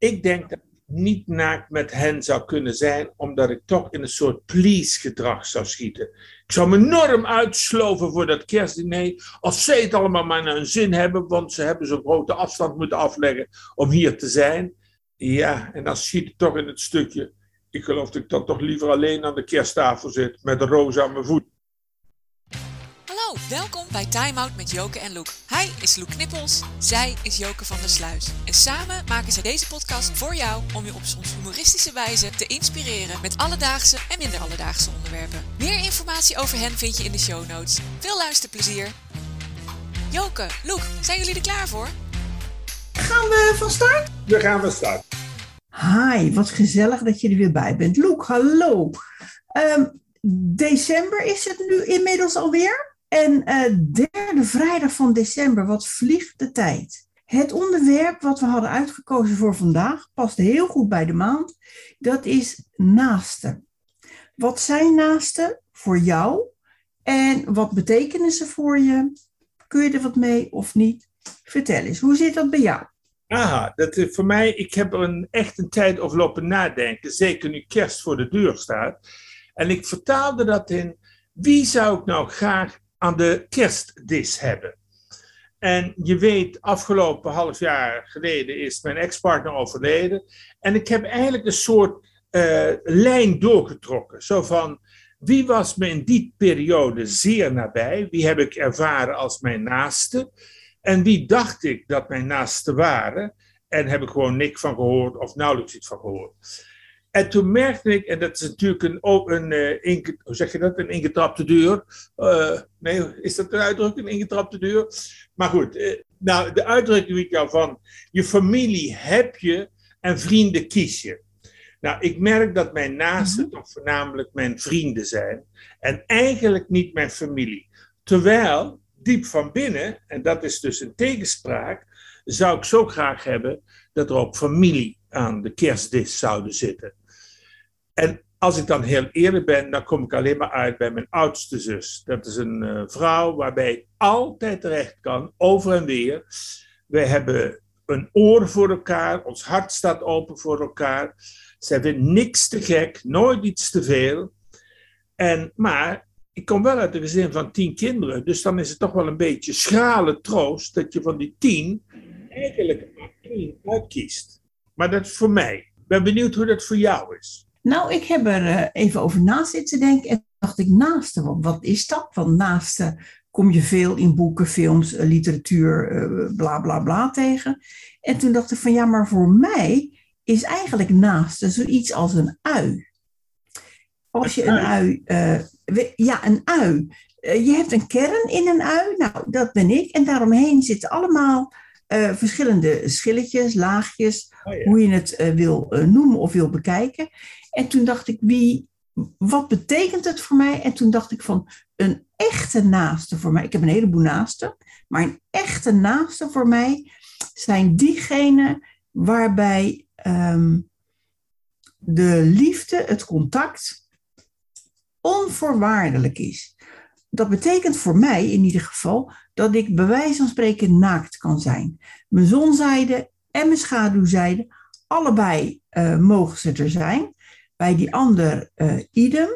Ik denk dat ik niet naakt met hen zou kunnen zijn, omdat ik toch in een soort please-gedrag zou schieten. Ik zou me enorm uitsloven voor dat kerstdiner, als zij het allemaal maar naar hun zin hebben, want ze hebben zo'n grote afstand moeten afleggen om hier te zijn. Ja, en dan schiet ik toch in het stukje. Ik geloof dat ik dan toch liever alleen aan de kersttafel zit met de roos aan mijn voet. Welkom bij Time Out met Joke en Loek. Hij is Loek Knippels, zij is Joke van der Sluis. En samen maken zij deze podcast voor jou om je op soms humoristische wijze te inspireren met alledaagse en minder alledaagse onderwerpen. Meer informatie over hen vind je in de show notes. Veel luisterplezier. Joke, Loek, zijn jullie er klaar voor? Gaan we van start? We gaan van start. Hi, wat gezellig dat je er weer bij bent. Loek, hallo. Ehm, december is het nu inmiddels alweer. En eh, derde vrijdag van december, wat vliegt de tijd. Het onderwerp wat we hadden uitgekozen voor vandaag past heel goed bij de maand. Dat is naasten. Wat zijn naasten voor jou? En wat betekenen ze voor je? Kun je er wat mee of niet? Vertel eens, hoe zit dat bij jou? Aha, dat is voor mij, ik heb een, echt een tijd over lopen nadenken, zeker nu kerst voor de deur staat. En ik vertaalde dat in, wie zou ik nou graag aan de kerstdis hebben? En je weet, afgelopen half jaar geleden is mijn ex-partner overleden. En ik heb eigenlijk een soort uh, lijn doorgetrokken. Zo van, wie was me in die periode zeer nabij? Wie heb ik ervaren als mijn naaste? En wie dacht ik dat mijn naasten waren? En heb ik gewoon niks van gehoord of nauwelijks iets van gehoord. En toen merkte ik, en dat is natuurlijk een, een, een hoe zeg je dat, een ingetrapte deur. Uh, nee, is dat een uitdrukking, een ingetrapte deur? Maar goed, uh, nou, de uitdrukking die ik jou van, je familie heb je en vrienden kies je. Nou, ik merk dat mijn naasten mm -hmm. toch voornamelijk mijn vrienden zijn en eigenlijk niet mijn familie. Terwijl diep van binnen, en dat is dus een tegenspraak, zou ik zo graag hebben dat er ook familie aan de kerstdis zouden zitten. En als ik dan heel eerlijk ben, dan kom ik alleen maar uit bij mijn oudste zus. Dat is een uh, vrouw waarbij ik altijd terecht kan, over en weer. Wij hebben een oor voor elkaar, ons hart staat open voor elkaar. Zij vindt niks te gek, nooit iets te veel. En, maar ik kom wel uit een gezin van tien kinderen, dus dan is het toch wel een beetje schrale troost dat je van die tien eigenlijk maar één uitkiest. Maar dat is voor mij. Ik ben benieuwd hoe dat voor jou is. Nou, ik heb er uh, even over na zitten denken en dacht ik naaste, wat, is dat? Want naaste kom je veel in boeken, films, uh, literatuur, bla bla bla tegen. En toen dacht ik van ja, maar voor mij is eigenlijk naaste zoiets als een ui. Als je een ui, ja, een ui. je hebt een kern in een ui, nou, dat ben ik. En daaromheen zitten allemaal uh, verschillende schilletjes, laagjes, oh, ja. hoe je het wil noemen of wil bekijken. En toen dacht ik, wie, wat betekent het voor mij? En toen dacht ik van een echte naaste voor mij. Ik heb een heleboel naasten, maar een echte naaste voor mij zijn diegenen waarbij um, de liefde, het contact onvoorwaardelijk is. Dat betekent voor mij in ieder geval dat ik bij wijze van spreken naakt kan zijn. Mijn zonzijde en mijn schaduwzijde, allebei uh, mogen ze er zijn. Bij die ander uh, idem.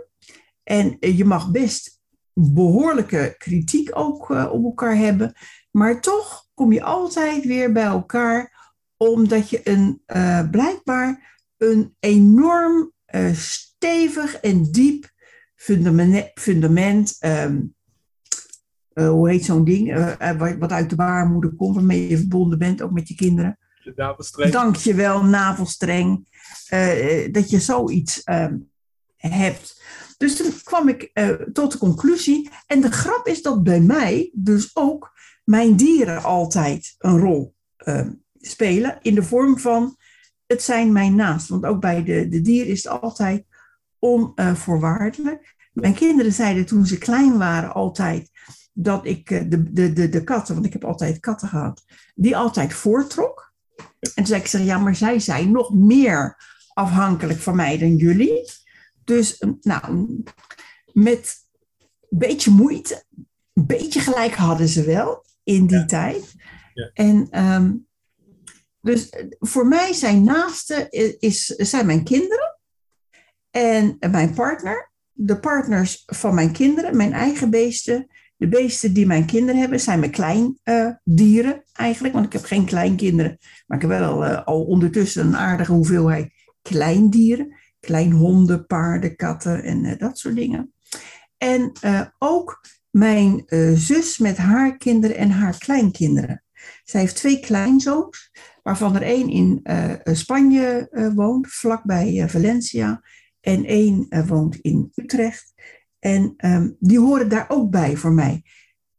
En uh, je mag best behoorlijke kritiek ook op elkaar hebben. Maar toch kom je altijd weer bij elkaar, omdat je een, blijkbaar een enorm stevig en diep fundament, fundament uh, hoe heet zo'n ding, wat uit de baarmoeder komt, waarmee je verbonden bent, ook met je kinderen. Navelstreng. Dank je wel, navelstreng. Uh, dat je zoiets ehm, hebt. Dus toen kwam ik tot de conclusie. En de grap is dat bij mij dus ook mijn dieren altijd een rol ehm, spelen. In de vorm van, het zijn mijn naast. Want ook bij de, de dieren is het altijd onvoorwaardelijk. Mijn kinderen zeiden toen ze klein waren altijd dat ik de, de, de, de katten, want ik heb altijd katten gehad, die altijd voortrok. En toen zei ik, zeg, ja, maar zij zijn nog meer afhankelijk van mij dan jullie. Dus, nou, met een beetje moeite, een beetje gelijk hadden ze wel in die ja. tijd. Ja. En um, Dus eh, voor mij zijn naasten is, zijn mijn kinderen en mijn partner. De partners van mijn kinderen, mijn eigen beesten. De beesten die mijn kinderen hebben, zijn mijn kleindieren uh, eigenlijk. Want ik heb geen kleinkinderen. Maar ik heb wel uh, al ondertussen een aardige hoeveelheid kleindieren. Kleinhonden, paarden, katten en uh, dat soort dingen. En ook mijn zus met haar kinderen en haar kleinkinderen. Zij heeft twee kleinzoons, waarvan er één in Spanje woont, vlakbij Valencia, en één woont in Utrecht. En um, die horen daar ook bij voor mij.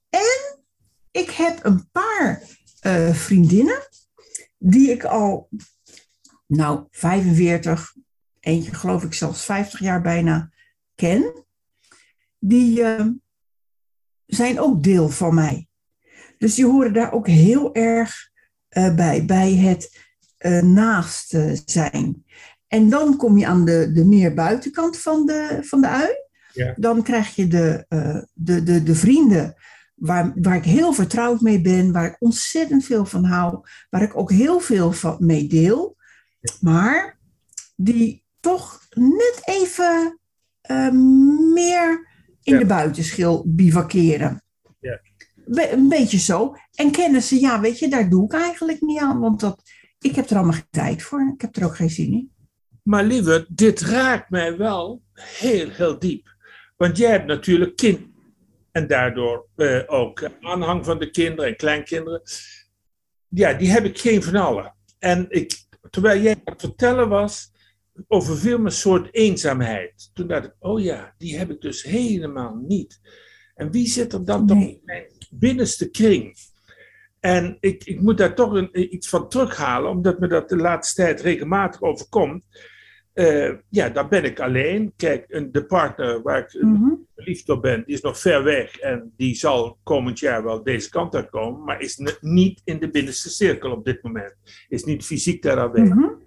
En ik heb een paar vriendinnen die ik al, nou, 45, eentje geloof ik zelfs 50 jaar bijna ken. Die ehm, zijn ook deel van mij. Dus die horen daar ook heel erg uh, bij, bij het uh, naast zijn. En dan kom je aan de, de meer buitenkant van de, van de ui. Ja. Dan krijg je de, uh, de, de, de vrienden waar, waar ik heel vertrouwd mee ben, waar ik ontzettend veel van hou, waar ik ook heel veel van mee deel, maar die toch net even meer in ja. de buitenschil bivakeren een beetje zo. En kennen ze, ja, weet je, daar doe ik eigenlijk niet aan, want dat, ik heb er allemaal geen tijd voor. Ik heb er ook geen zin in. Maar lieve, dit raakt mij wel heel, heel diep. Want jij hebt natuurlijk kind en daardoor uh, ook aanhang van de kinderen en kleinkinderen. Ja, die heb ik geen van allen. En ik, terwijl jij aan het vertellen was, overviel me een soort eenzaamheid. Toen dacht ik, oh ja, die heb ik dus helemaal niet. En wie zit er dan nee. toch in mijn binnenste kring? En ik, ik moet daar toch een, iets van terughalen, omdat me dat de laatste tijd regelmatig overkomt. Uh, ja, dan ben ik alleen. Kijk, een, de partner waar ik mm -hmm. verliefd op ben, die is nog ver weg. En die zal komend jaar wel deze kant uit komen. Maar is niet in de binnenste cirkel op dit moment. Is niet fysiek daar aanwezig. Mm -hmm.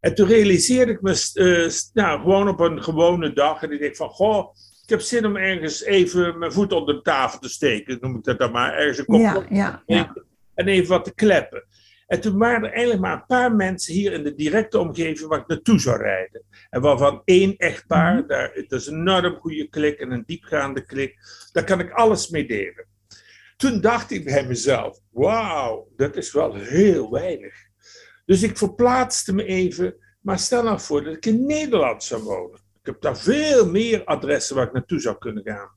En toen realiseerde ik me uh, nou, gewoon op een gewone dag. En ik denk van, goh, ik heb zin om ergens even mijn voet onder de tafel te steken, noem ik dat dan maar. Ergens een kop ja, ja, ja. En even wat te kleppen. En toen waren er eigenlijk maar een paar mensen hier in de directe omgeving waar ik naartoe zou rijden. En waarvan één echtpaar, mm -hmm. daar, dat is een enorm goede klik en een diepgaande klik. Daar kan ik alles mee delen. Toen dacht ik bij mezelf, wauw, dat is wel heel weinig. Dus ik verplaatste me even, maar stel nou voor dat ik in Nederland zou wonen. Ik heb daar veel meer adressen waar ik naartoe zou kunnen gaan.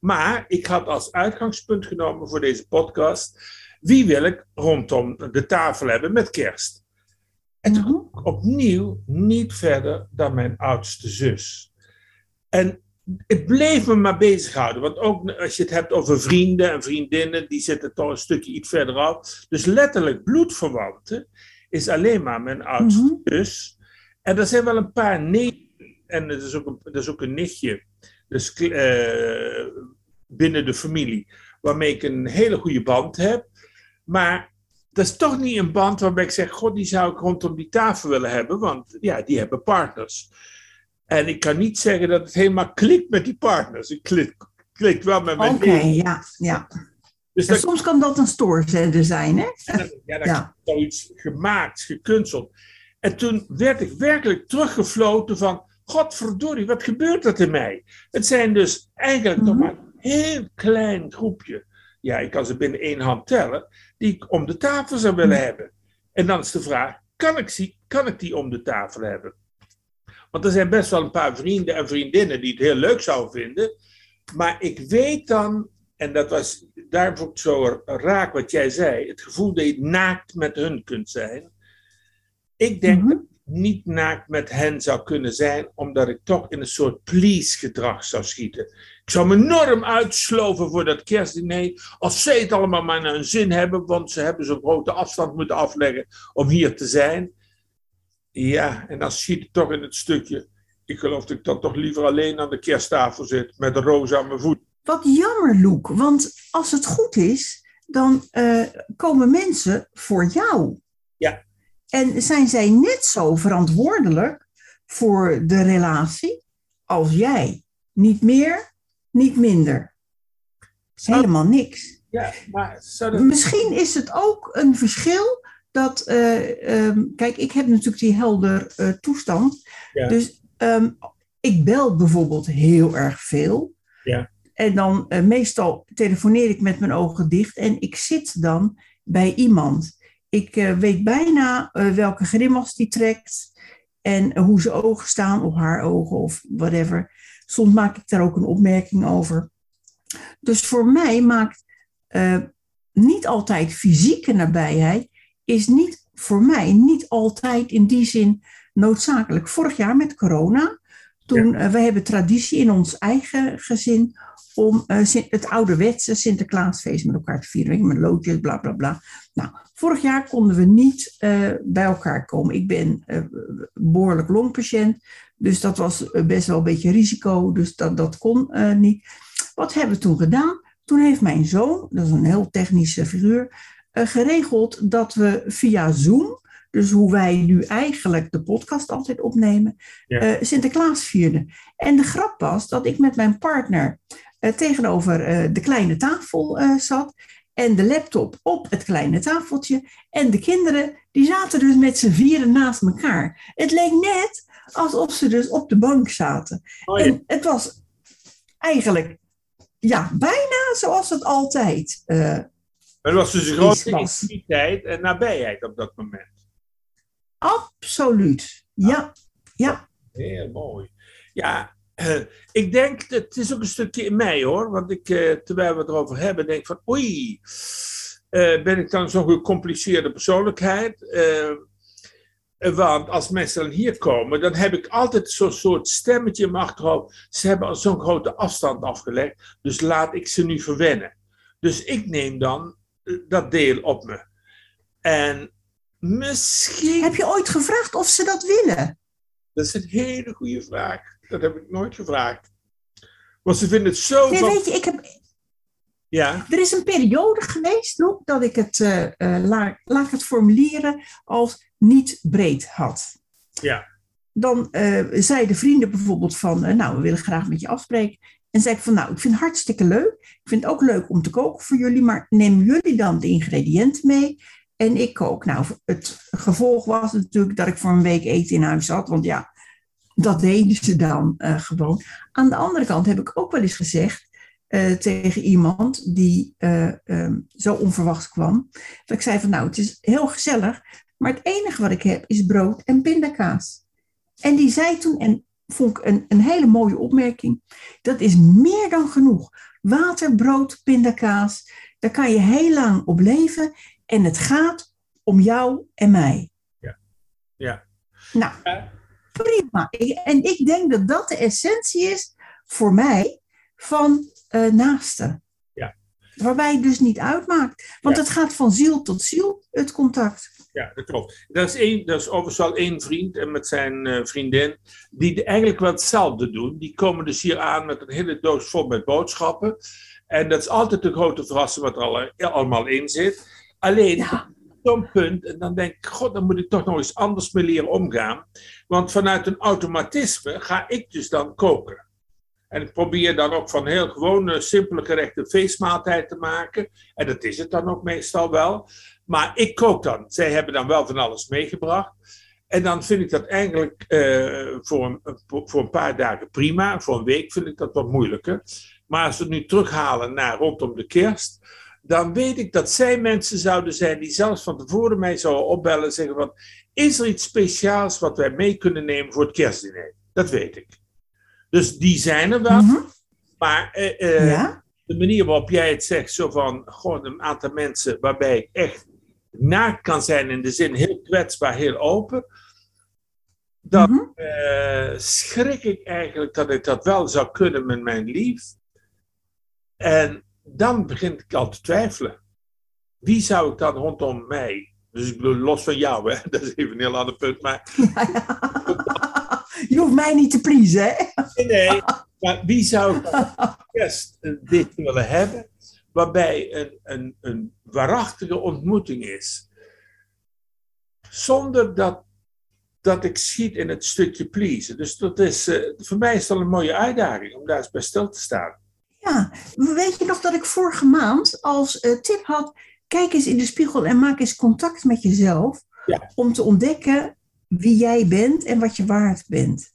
Maar ik had als uitgangspunt genomen voor deze podcast: wie wil ik rondom de tafel hebben met kerst? En toen kwam ik opnieuw niet verder dan mijn oudste zus. En het bleef me maar bezighouden. Want ook als je het hebt over vrienden en vriendinnen, die zitten toch een stukje iets verder af. Dus letterlijk bloedverwanten is alleen maar mijn oudste mm -hmm. zus. En er zijn wel een paar neven en er is ook een, er is ook een nichtje, dus uh, binnen de familie, waarmee ik een hele goede band heb. Maar dat is toch niet een band waarbij ik zeg, god, die zou ik rondom die tafel willen hebben, want ja, die hebben partners. En ik kan niet zeggen dat het helemaal klikt met die partners. Het klikt, klikt wel met mijn Oké, okay, ja, ja. Dus dat, soms kan dat een stoorzender zijn, hè? Ja, dat ja. is iets gemaakt, gekunsteld. En toen werd ik werkelijk teruggefloten van, Godverdorie, wat gebeurt er in mij? Het zijn dus eigenlijk mm -hmm. nog maar een heel klein groepje. Ja, ik kan ze binnen één hand tellen. Die ik om de tafel zou willen hebben. En dan is de vraag: kan ik, die, kan ik die om de tafel hebben? Want er zijn best wel een paar vrienden en vriendinnen die het heel leuk zouden vinden. Maar ik weet dan, en dat was daarvoor zo raak wat jij zei, het gevoel dat je naakt met hun kunt zijn. Ik denk mm -hmm niet naakt met hen zou kunnen zijn, omdat ik toch in een soort please-gedrag zou schieten. Ik zou me enorm uitsloven voor dat kerstdiner, als zij het allemaal maar naar hun zin hebben, want ze hebben zo'n grote afstand moeten afleggen om hier te zijn. Ja, en dan schiet ik toch in het stukje. Ik geloof dat ik dan toch liever alleen aan de kersttafel zit, met een roos aan mijn voet. Wat jammer, Loek, want als het goed is, dan uh, komen mensen voor jou. Ja. En zijn zij net zo verantwoordelijk voor de relatie als jij? Niet meer, niet minder. Helemaal niks. Ja, maar dat... Misschien is het ook een verschil dat, eh, ehm, kijk, ik heb natuurlijk die helder eh, toestand. Ja. Dus ehm, ik bel bijvoorbeeld heel erg veel. Ja. En dan eh, meestal telefoneer ik met mijn ogen dicht en ik zit dan bij iemand. Ik eh, weet bijna eh, welke grimas die trekt en hoe zijn ogen staan, of haar ogen of whatever. Soms maak ik daar ook een opmerking over. Dus voor mij maakt eh, niet altijd fysieke nabijheid, is niet voor mij niet altijd in die zin noodzakelijk. Vorig jaar met corona, toen we hebben traditie in ons eigen gezin om het ouderwetse Sinterklaasfeest met elkaar te vieren, met loodjes, bla bla bla. Nou, vorig jaar konden we niet eh, bij elkaar komen. Ik ben eh, behoorlijk longpatiënt, dus dat was eh, best wel een beetje risico, dus dat, dat kon niet. Wat hebben we toen gedaan? Toen heeft mijn zoon, dat is een heel technische figuur, geregeld dat we via Zoom, dus hoe wij nu eigenlijk de podcast altijd opnemen, Ja. Sinterklaas vierden. En de grap was dat ik met mijn partner tegenover de kleine tafel zat. En de laptop op het kleine tafeltje. En de kinderen, die zaten dus met z'n vieren naast elkaar. Het leek net alsof ze dus op de bank zaten. Oh, ja. En het was eigenlijk, ja, bijna zoals het altijd Maar er was dus een grote intimiteit en nabijheid op dat moment. Absoluut. Ja, ja. Heel mooi. Ja, ik denk, het is ook een stukje in mij hoor. Want ik, eh, terwijl we het erover hebben, denk van oei, eh, ben ik dan zo'n gecompliceerde persoonlijkheid? Eh, want als mensen dan hier komen, dan heb ik altijd zo'n soort stemmetje in mijn achterhoofd. Ze hebben al zo'n grote afstand afgelegd, dus laat ik ze nu verwennen. Dus ik neem dan dat deel op me. En misschien. Heb je ooit gevraagd of ze dat willen? Dat is een hele goede vraag. Dat heb ik nooit gevraagd. Want ze vinden het zo. Nee, van- weet je, ik heb, Ja, Er is een periode geweest, dat ik het, eh, eh, laat, laat ik het formuleren als niet breed had. ja, Dan eh, zeiden vrienden bijvoorbeeld van, nou, we willen graag met je afspreken. En zei ik van, nou, ik vind het hartstikke leuk. Ik vind het ook leuk om te koken voor jullie, maar nemen jullie dan de ingrediënten mee? En ik kook. Nou, het gevolg was natuurlijk dat ik voor een week eten in huis had, want ja, dat deden ze dan eh, gewoon. Aan de andere kant heb ik ook wel eens gezegd, eh, tegen iemand die eh, ehm, zo onverwachts kwam. Dat ik zei van nou, het is heel gezellig, maar het enige wat ik heb is brood en pindakaas. En die zei toen, en vond ik een, een hele mooie opmerking, dat is meer dan genoeg. Water, brood, pindakaas, daar kan je heel lang op leven en het gaat om jou en mij. ja. Nou, Ja. prima. Ik- En ik denk dat dat de essentie is voor mij van eh naasten. Ja. Waarbij het dus niet uitmaakt. Want Ja. het gaat van ziel tot ziel, het contact. ja, dat klopt. Dat is, één, dat is overigens wel één vriend en met zijn eh, vriendin. die eigenlijk wel hetzelfde doen. Die komen dus hier aan met een hele doos vol met boodschappen. En dat is altijd de grote verrassing wat er al, eh, allemaal in zit. Alleen, Ja. zo'n punt, en dan denk ik, god, dan moet ik toch nog eens anders mee leren omgaan. Want vanuit een automatisme ga ik dus dan koken. En ik probeer dan ook van heel gewone, simpele gerechten feestmaaltijd te maken. En dat is het dan ook meestal wel. Maar ik kook dan. Zij hebben dan wel van alles meegebracht. En dan vind ik dat eigenlijk eh, voor, een, voor een paar dagen prima. Voor een week vind ik dat wat moeilijker. Maar als we het nu terughalen naar rondom de kerst, dan weet ik dat zij mensen zouden zijn die zelfs van tevoren mij zouden opbellen en zeggen van, is er iets speciaals wat wij mee kunnen nemen voor het kerstdiner? Dat weet ik. Dus die zijn er wel, Mhm. maar eh, eh, ja? de manier waarop jij het zegt, zo van gewoon een aantal mensen waarbij ik echt naakt kan zijn in de zin heel kwetsbaar, heel open, dan Mhm. eh, schrik ik eigenlijk dat ik dat wel zou kunnen met mijn lief. En dan begin ik al te twijfelen. Wie zou ik dan rondom mij, dus ik bedoel los van jou, hè? dat is even een heel ander punt, maar Je hoeft mij niet te pleasen, hè? Nee, nee. Maar wie zou ik dan eerst eh, dit willen hebben, waarbij een, een, een waarachtige ontmoeting is, zonder dat, dat ik schiet in het stukje pleasen. Dus dat is, eh, voor mij is dat een mooie uitdaging om daar eens bij stil te staan. Ja, weet je nog dat ik vorige maand als eh, tip had, kijk eens in de spiegel en maak eens contact met jezelf. Ja. Om te ontdekken wie jij bent en wat je waard bent.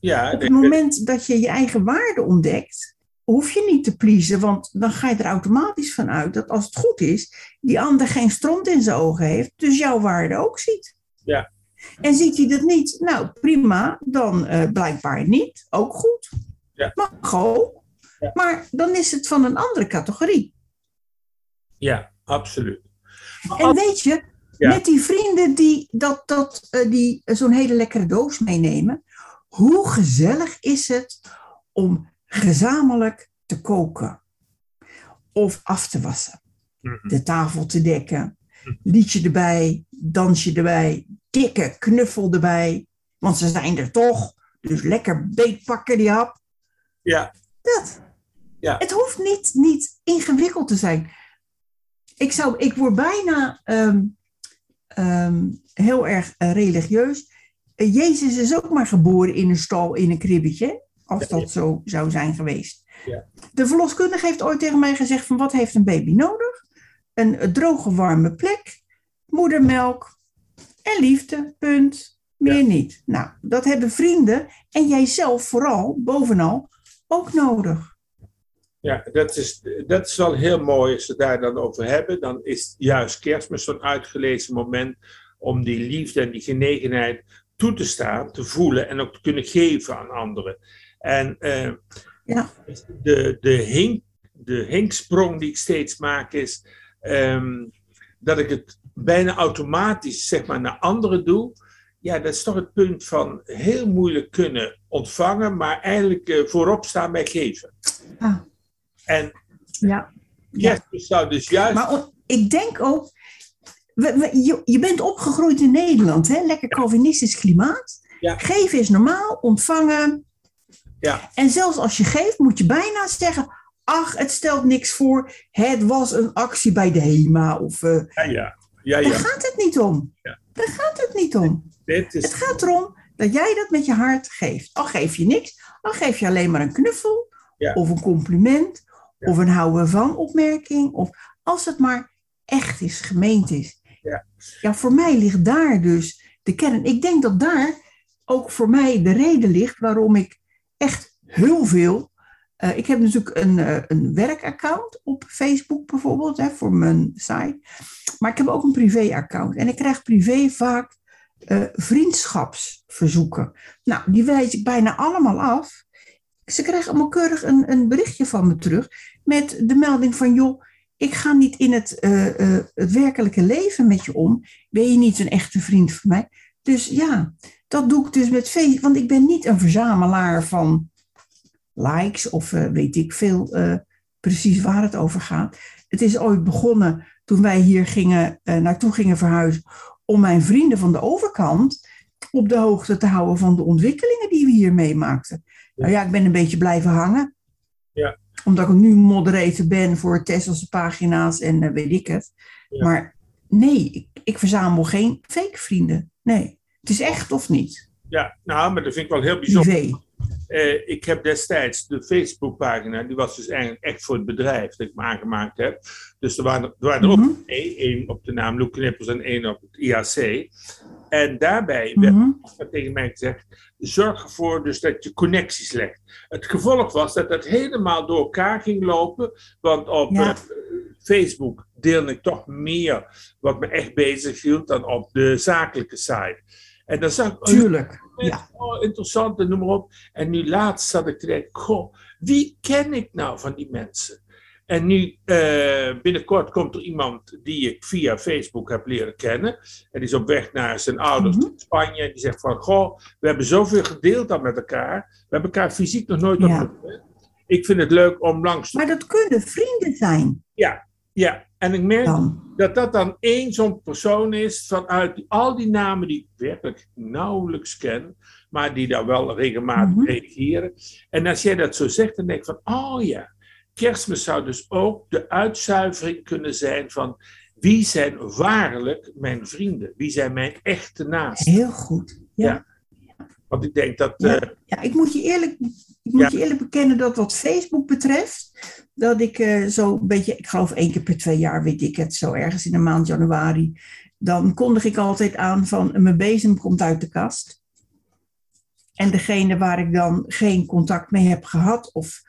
Ja, Op het moment dat je je eigen waarde ontdekt, hoef je niet te pleasen, want dan ga je er automatisch van uit dat als het goed is, die ander geen stront in zijn ogen heeft, dus jouw waarde ook ziet. Ja. En ziet hij dat niet? Nou, prima, dan eh, blijkbaar niet, ook goed. Ja. Mag ook. Maar dan is het van een andere categorie. ja, absoluut. Maar En weet je, Ja. met die vrienden die, dat, dat, eh, die eh, zo'n hele lekkere doos meenemen, hoe gezellig is het om gezamenlijk te koken of af te wassen, Mhm. de tafel te dekken, liedje erbij, dansje erbij, dikke knuffel erbij, want ze zijn er toch, dus lekker beetpakken die hap. Ja, Dat. Ja. Het hoeft niet, niet ingewikkeld te zijn. Ik, zou, ik word bijna ehm, ehm, heel erg eh, religieus. Eh, Jezus is ook maar geboren in een stal, in een kribbetje. Als Ja, ja. dat zo zou zijn geweest. Ja. De verloskundige heeft ooit tegen mij gezegd van wat heeft een baby nodig? Een eh, droge, warme plek, moedermelk en liefde, punt. Meer niet. Nou, dat hebben vrienden en jijzelf vooral, bovenal, ook nodig. Ja, dat is, dat is wel heel mooi als we daar dan over hebben. Dan is juist kerstmis zo'n uitgelezen moment om die liefde en die genegenheid toe te staan, te voelen en ook te kunnen geven aan anderen. En eh, Ja. de, de, hink, de hinksprong die ik steeds maak is ehm, dat ik het bijna automatisch zeg maar, naar anderen doe. Ja, dat is toch het punt van heel moeilijk kunnen ontvangen, maar eigenlijk eh, voorop staan bij geven. Ah. En Ja. ja. kerstmis zou dus juist... Maar ik denk ook, we- we- je, je bent opgegroeid in Nederland, hè? lekker Calvinistisch klimaat. Ja. Geven is normaal, ontvangen. Ja. En zelfs als je geeft, moet je bijna zeggen: ach, het stelt niks voor. Het was een actie bij de HEMA. Of, eh, Ja, ja. ja, Daar ja. gaat het niet om. Ja. Daar gaat het niet om. Dit Het is, gaat erom dat jij dat met je hart geeft. Al geef je niks, al geef je alleen maar een knuffel, Ja. of een compliment. Of een houden van opmerking, of als het maar echt is, gemeend is. Ja. ja, voor mij ligt daar dus de kern. Ik denk dat daar ook voor mij de reden ligt waarom ik echt heel veel. eh, ik heb natuurlijk een, eh, een werkaccount op Facebook bijvoorbeeld, hè, voor mijn site. Maar ik heb ook een privéaccount. En ik krijg privé vaak eh, vriendschapsverzoeken. Nou, die wijs ik bijna allemaal af. Ze krijgen allemaal keurig een, een berichtje van me terug met de melding van, joh, ik ga niet in het, eh, eh, het werkelijke leven met je om. Ben je niet een echte vriend van mij? Dus ja, dat doe ik dus met Facebook, want ik ben niet een verzamelaar van likes of eh, weet ik veel precies waar het over gaat. Het is ooit begonnen toen wij hier gingen, naartoe gingen verhuizen om mijn vrienden van de overkant op de hoogte te houden van de ontwikkelingen die we hier meemaakten. Nou ja, ik ben een beetje blijven hangen. Ja. Omdat ik nu moderator ben voor Tesselse pagina's en eh, weet ik het. Ja. Maar nee, ik, ik verzamel geen fake vrienden. Nee, het is echt of niet. ja, nou, maar dat vind ik wel heel bijzonder. Eh, ik heb destijds de Facebookpagina, die was dus eigenlijk echt voor het bedrijf dat ik me aangemaakt heb. Dus er waren, er waren er ook Mhm. één op de naam Loek Knippers en één op het IAC. En daarbij werd Mhm. tegen mij gezegd: zorg ervoor dus dat je connecties legt. Het gevolg was dat dat helemaal door elkaar ging lopen, want op Ja. eh, Facebook deelde ik toch meer wat me echt bezig hield dan op de zakelijke site. En dan zag ik een Tuurlijk. Ja. Oh, interessant noem maar op. En nu laatst zat ik te denken, goh, wie ken ik nou van die mensen? En nu, eh, binnenkort komt er iemand die ik via Facebook heb leren kennen. En die is op weg naar zijn ouders Mhm. in Spanje. En die zegt van, goh, we hebben zoveel gedeeld dan met elkaar. We hebben elkaar fysiek nog nooit Ja. ontmoet. Ik vind het leuk om langs te... Maar dat kunnen vrienden zijn Ja, en ik merk dan. dat dat dan één zo'n persoon is vanuit al die namen die ik werkelijk nauwelijks ken, maar die daar wel regelmatig Mhm. reageren. En als jij dat zo zegt, dan denk ik van, oh ja, kerstmis zou dus ook de uitzuivering kunnen zijn van wie zijn waarlijk mijn vrienden, wie zijn mijn echte naasten. Heel goed. Ja. Want ik denk dat. Ja, eh, ja, ik moet, je eerlijk, ik moet Ja. je eerlijk bekennen dat wat Facebook betreft, dat ik eh, zo een beetje, ik geloof één keer per twee jaar, weet ik het, zo ergens in de maand januari, dan kondig ik altijd aan van mijn bezem komt uit de kast. En degene waar ik dan geen contact mee heb gehad of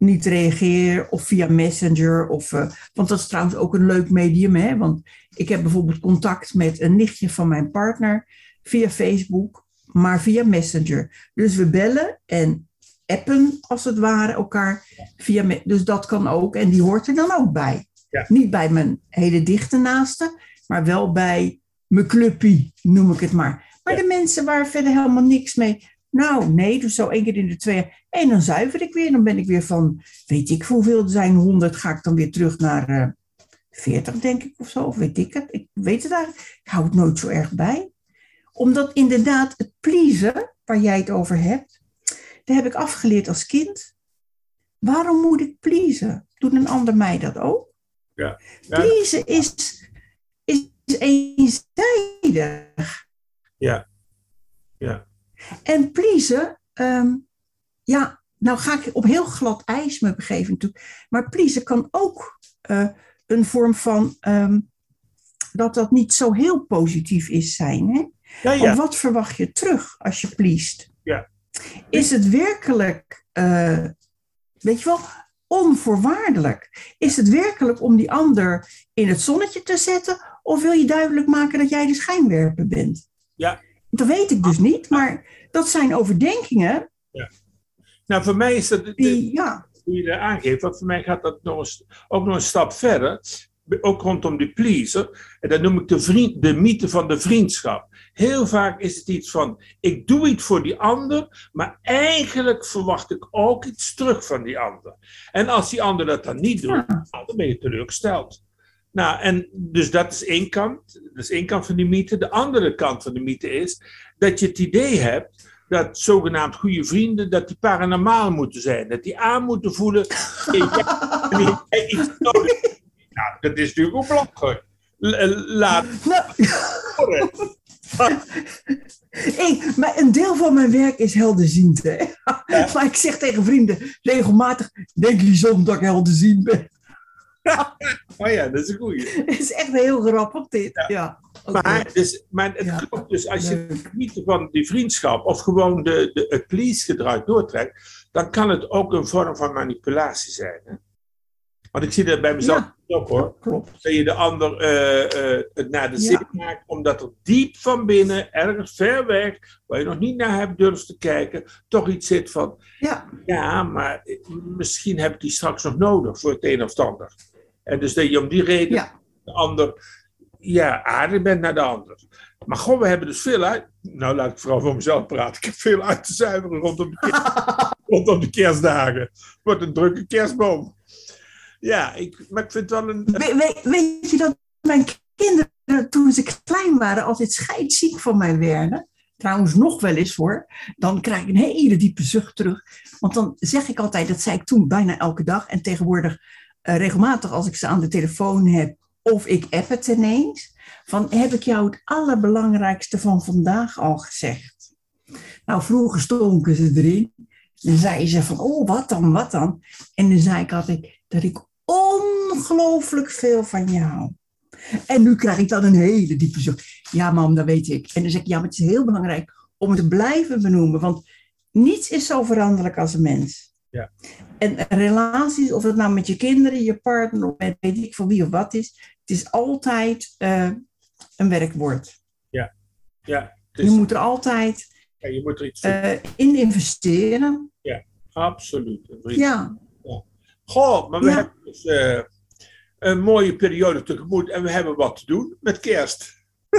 niet reageer of via Messenger of, eh, want dat is trouwens ook een leuk medium, hè? want ik heb bijvoorbeeld contact met een nichtje van mijn partner via Facebook, maar via Messenger. Dus we bellen en appen als het ware elkaar via. Dus dat kan ook en die hoort er dan ook bij. Ja. Niet bij mijn hele dichte naaste, maar wel bij mijn clubpie, noem ik het maar. Maar Ja. de mensen waar verder helemaal niks mee. Nou, nee, dus zo één keer in de twee jaar. En dan zuiver ik weer. Dan ben ik weer van, weet ik hoeveel er zijn, 100, ga ik dan weer terug naar eh 40, denk ik, of zo. Of weet ik het. Ik weet het eigenlijk. Ik hou het nooit zo erg bij omdat inderdaad het pleasen, waar jij het over hebt, dat heb ik afgeleerd als kind. Waarom moet ik pleasen? Doet een ander mij dat ook? Ja. Ja. Pleasen is, is eenzijdig. Ja. Ja. En pleasen, ehm, ja, nou ga ik op heel glad ijs me begeven natuurlijk. Maar pleasen kan ook eh, een vorm van ehm, dat dat niet zo heel positief is zijn. Hè? Ja, ja. Want wat verwacht je terug als je pleest? Ja. Is het werkelijk, eh, weet je wel, onvoorwaardelijk? Is het werkelijk om die ander in het zonnetje te zetten? Of wil je duidelijk maken dat jij de schijnwerper bent? Ja. Dat weet ik dus niet, maar dat zijn overdenkingen Nou, voor mij is dat. de- die, ja, hoe je dat aangeeft, want voor mij gaat dat nog eens, ook nog een stap verder. Ook rondom die pleaser. En dat noem ik de, vriend, de mythe van de vriendschap. Heel vaak is het iets van: ik doe iets voor die ander, maar eigenlijk verwacht ik ook iets terug van die ander. En als die ander dat dan niet doet, Ja. dan ben je teleurgesteld. Nou, en dus dat is één kant. Dat is één kant van die mythe. De andere kant van de mythe is dat je het idee hebt dat zogenaamd goede vrienden, dat die paranormaal moeten zijn. Dat die aan moeten voelen. iets nodig. Nou, dat is natuurlijk ook belachelijk. L- Laat nou, ik, maar een deel van mijn werk is helderziend. Hè? Maar ik zeg tegen vrienden regelmatig, denk Lison dat ik helderziend ben. Oh ja, dat is een goeie. Het is echt heel grappig dit. Ja. Maar, dus, maar het Ja. klopt dus, als je Leuk. het mythe van die vriendschap of gewoon de, de, het please-gedrag doortrekt, dan kan het ook een vorm van manipulatie zijn. Hè? Want ik zie dat bij mezelf Ja. ook hoor. Klopt. dat je de ander eh, eh, het naar de zin maakt, omdat er diep van binnen, ergens ver weg, waar je nog niet naar hebt durft te kijken, toch iets zit van, Ja, ja, maar eh, misschien heb ik die straks nog nodig voor het een of het ander. En dus dat je om die reden ja. de ander, ja, aardig bent naar de ander. Maar goh, we hebben dus veel uit, nou laat ik vooral voor mezelf praten, ik heb veel uit te zuiveren rondom de, kerst- rondom de kerstdagen. Het wordt een drukke kerstboom. Ja, ik, maar ik vind het wel een... We- we- weet je dat mijn kinderen toen ze klein waren altijd scheidsziek van mij werden? Trouwens nog wel eens hoor. Dan krijg ik een hele diepe zucht terug. Want dan zeg ik altijd, dat zei ik toen bijna elke dag. En tegenwoordig eh, regelmatig als ik ze aan de telefoon heb of ik app het ineens. Van heb ik jou het allerbelangrijkste van vandaag al gezegd? Nou, vroeger stonken ze erin. Dan zei ze van, oh, wat dan, wat dan? En dan zei ik altijd dat ik ongelooflijk veel van je hou. En nu krijg ik dan een hele diepe zucht. Ja, mam, dat weet ik. En dan zeg ik, ja, maar het is heel belangrijk om het te blijven benoemen. Want niets is zo veranderlijk als een mens. Ja. En relaties, of het nou met je kinderen, je partner, of met weet ik van wie of wat is. Het is altijd eh, een werkwoord. Ja, het Je moet er altijd ja, je moet er iets eh, in investeren. Absoluut. een vriend. Ja, Goh, maar we Ja. hebben dus eh, een mooie periode tegemoet en we hebben wat te doen met kerst.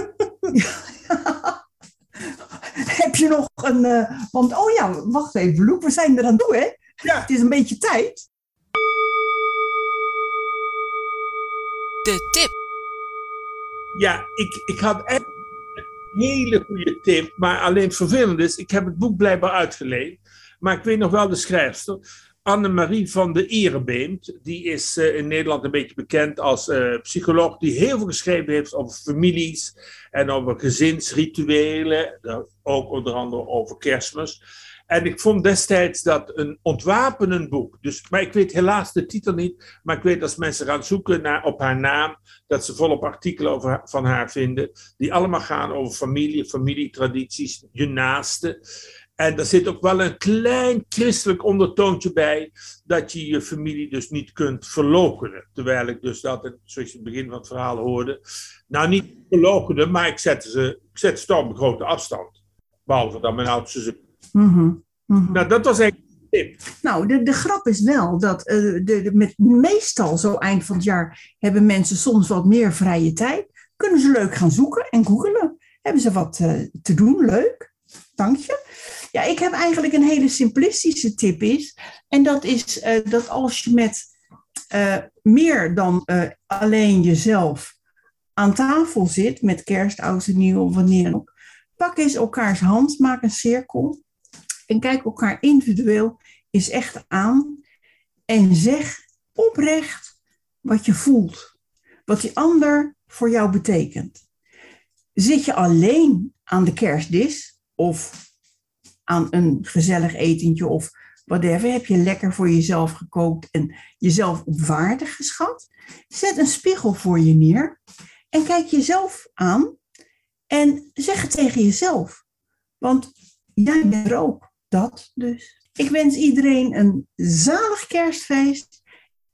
Heb je nog een. want, oh ja, wacht even, Loek, we zijn er aan toe, hè? Ja, Het is een beetje tijd. De tip. ja ik, ik had echt een hele goede tip, maar alleen vervelend is, ik heb het boek blijkbaar uitgeleend, maar ik weet nog wel de schrijfster. Annemarie van de Erebeemt. Die is eh, in Nederland een beetje bekend als uh, psycholoog die heel veel geschreven heeft over families en over gezinsrituelen. Ook onder andere over kerstmis. En ik vond destijds dat een ontwapenend boek. Dus, maar ik weet helaas de titel niet. Maar ik weet als mensen gaan zoeken naar, op haar naam. dat ze volop artikelen over, van haar vinden. die allemaal gaan over familie, familietradities, je naaste. En er zit ook wel een klein christelijk ondertoontje bij. dat je je familie dus niet kunt verloochenen. Terwijl ik dus dat, zoals je in het begin van het verhaal hoorde. nou niet verloochenen, maar ik zette ze, ik op een grote afstand. Behalve dan mijn oudste Mhm, mhm. Nou, dat was eigenlijk tip. Nou, de, de grap is wel dat eh, de, de, met meestal zo eind van het jaar hebben mensen soms wat meer vrije tijd. Kunnen ze leuk gaan zoeken en googelen. Hebben ze wat uh, te doen, leuk. Dank je. Ja, ik heb eigenlijk een hele simplistische tip is. En dat is uh, dat als je met meer dan alleen jezelf aan tafel zit, met kerst, oud en nieuw of wanneer ook, pak eens elkaars hand, maak een cirkel en kijk elkaar individueel is echt aan en zeg oprecht wat je voelt, wat die ander voor jou betekent. Zit je alleen aan de kerstdis of aan een gezellig etentje of whatever, heb je lekker voor jezelf gekookt en jezelf op waarde geschat? Zet een spiegel voor je neer en kijk jezelf aan en zeg het tegen jezelf. Want jij bent er ook. Dat dus. Ik wens iedereen een zalig kerstfeest.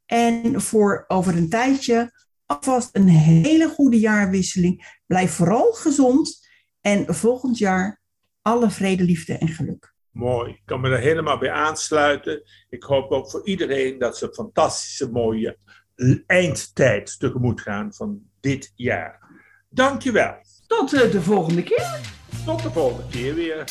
En voor over een tijdje alvast een hele goede jaarwisseling. Blijf vooral gezond. En volgend jaar alle vrede, liefde en geluk. Mooi. Ik kan me er helemaal bij aansluiten. Ik hoop ook voor iedereen dat ze een fantastische mooie eindtijd tegemoet gaan van dit jaar. Dankjewel. Tot eh, de volgende keer. Tot de volgende keer weer.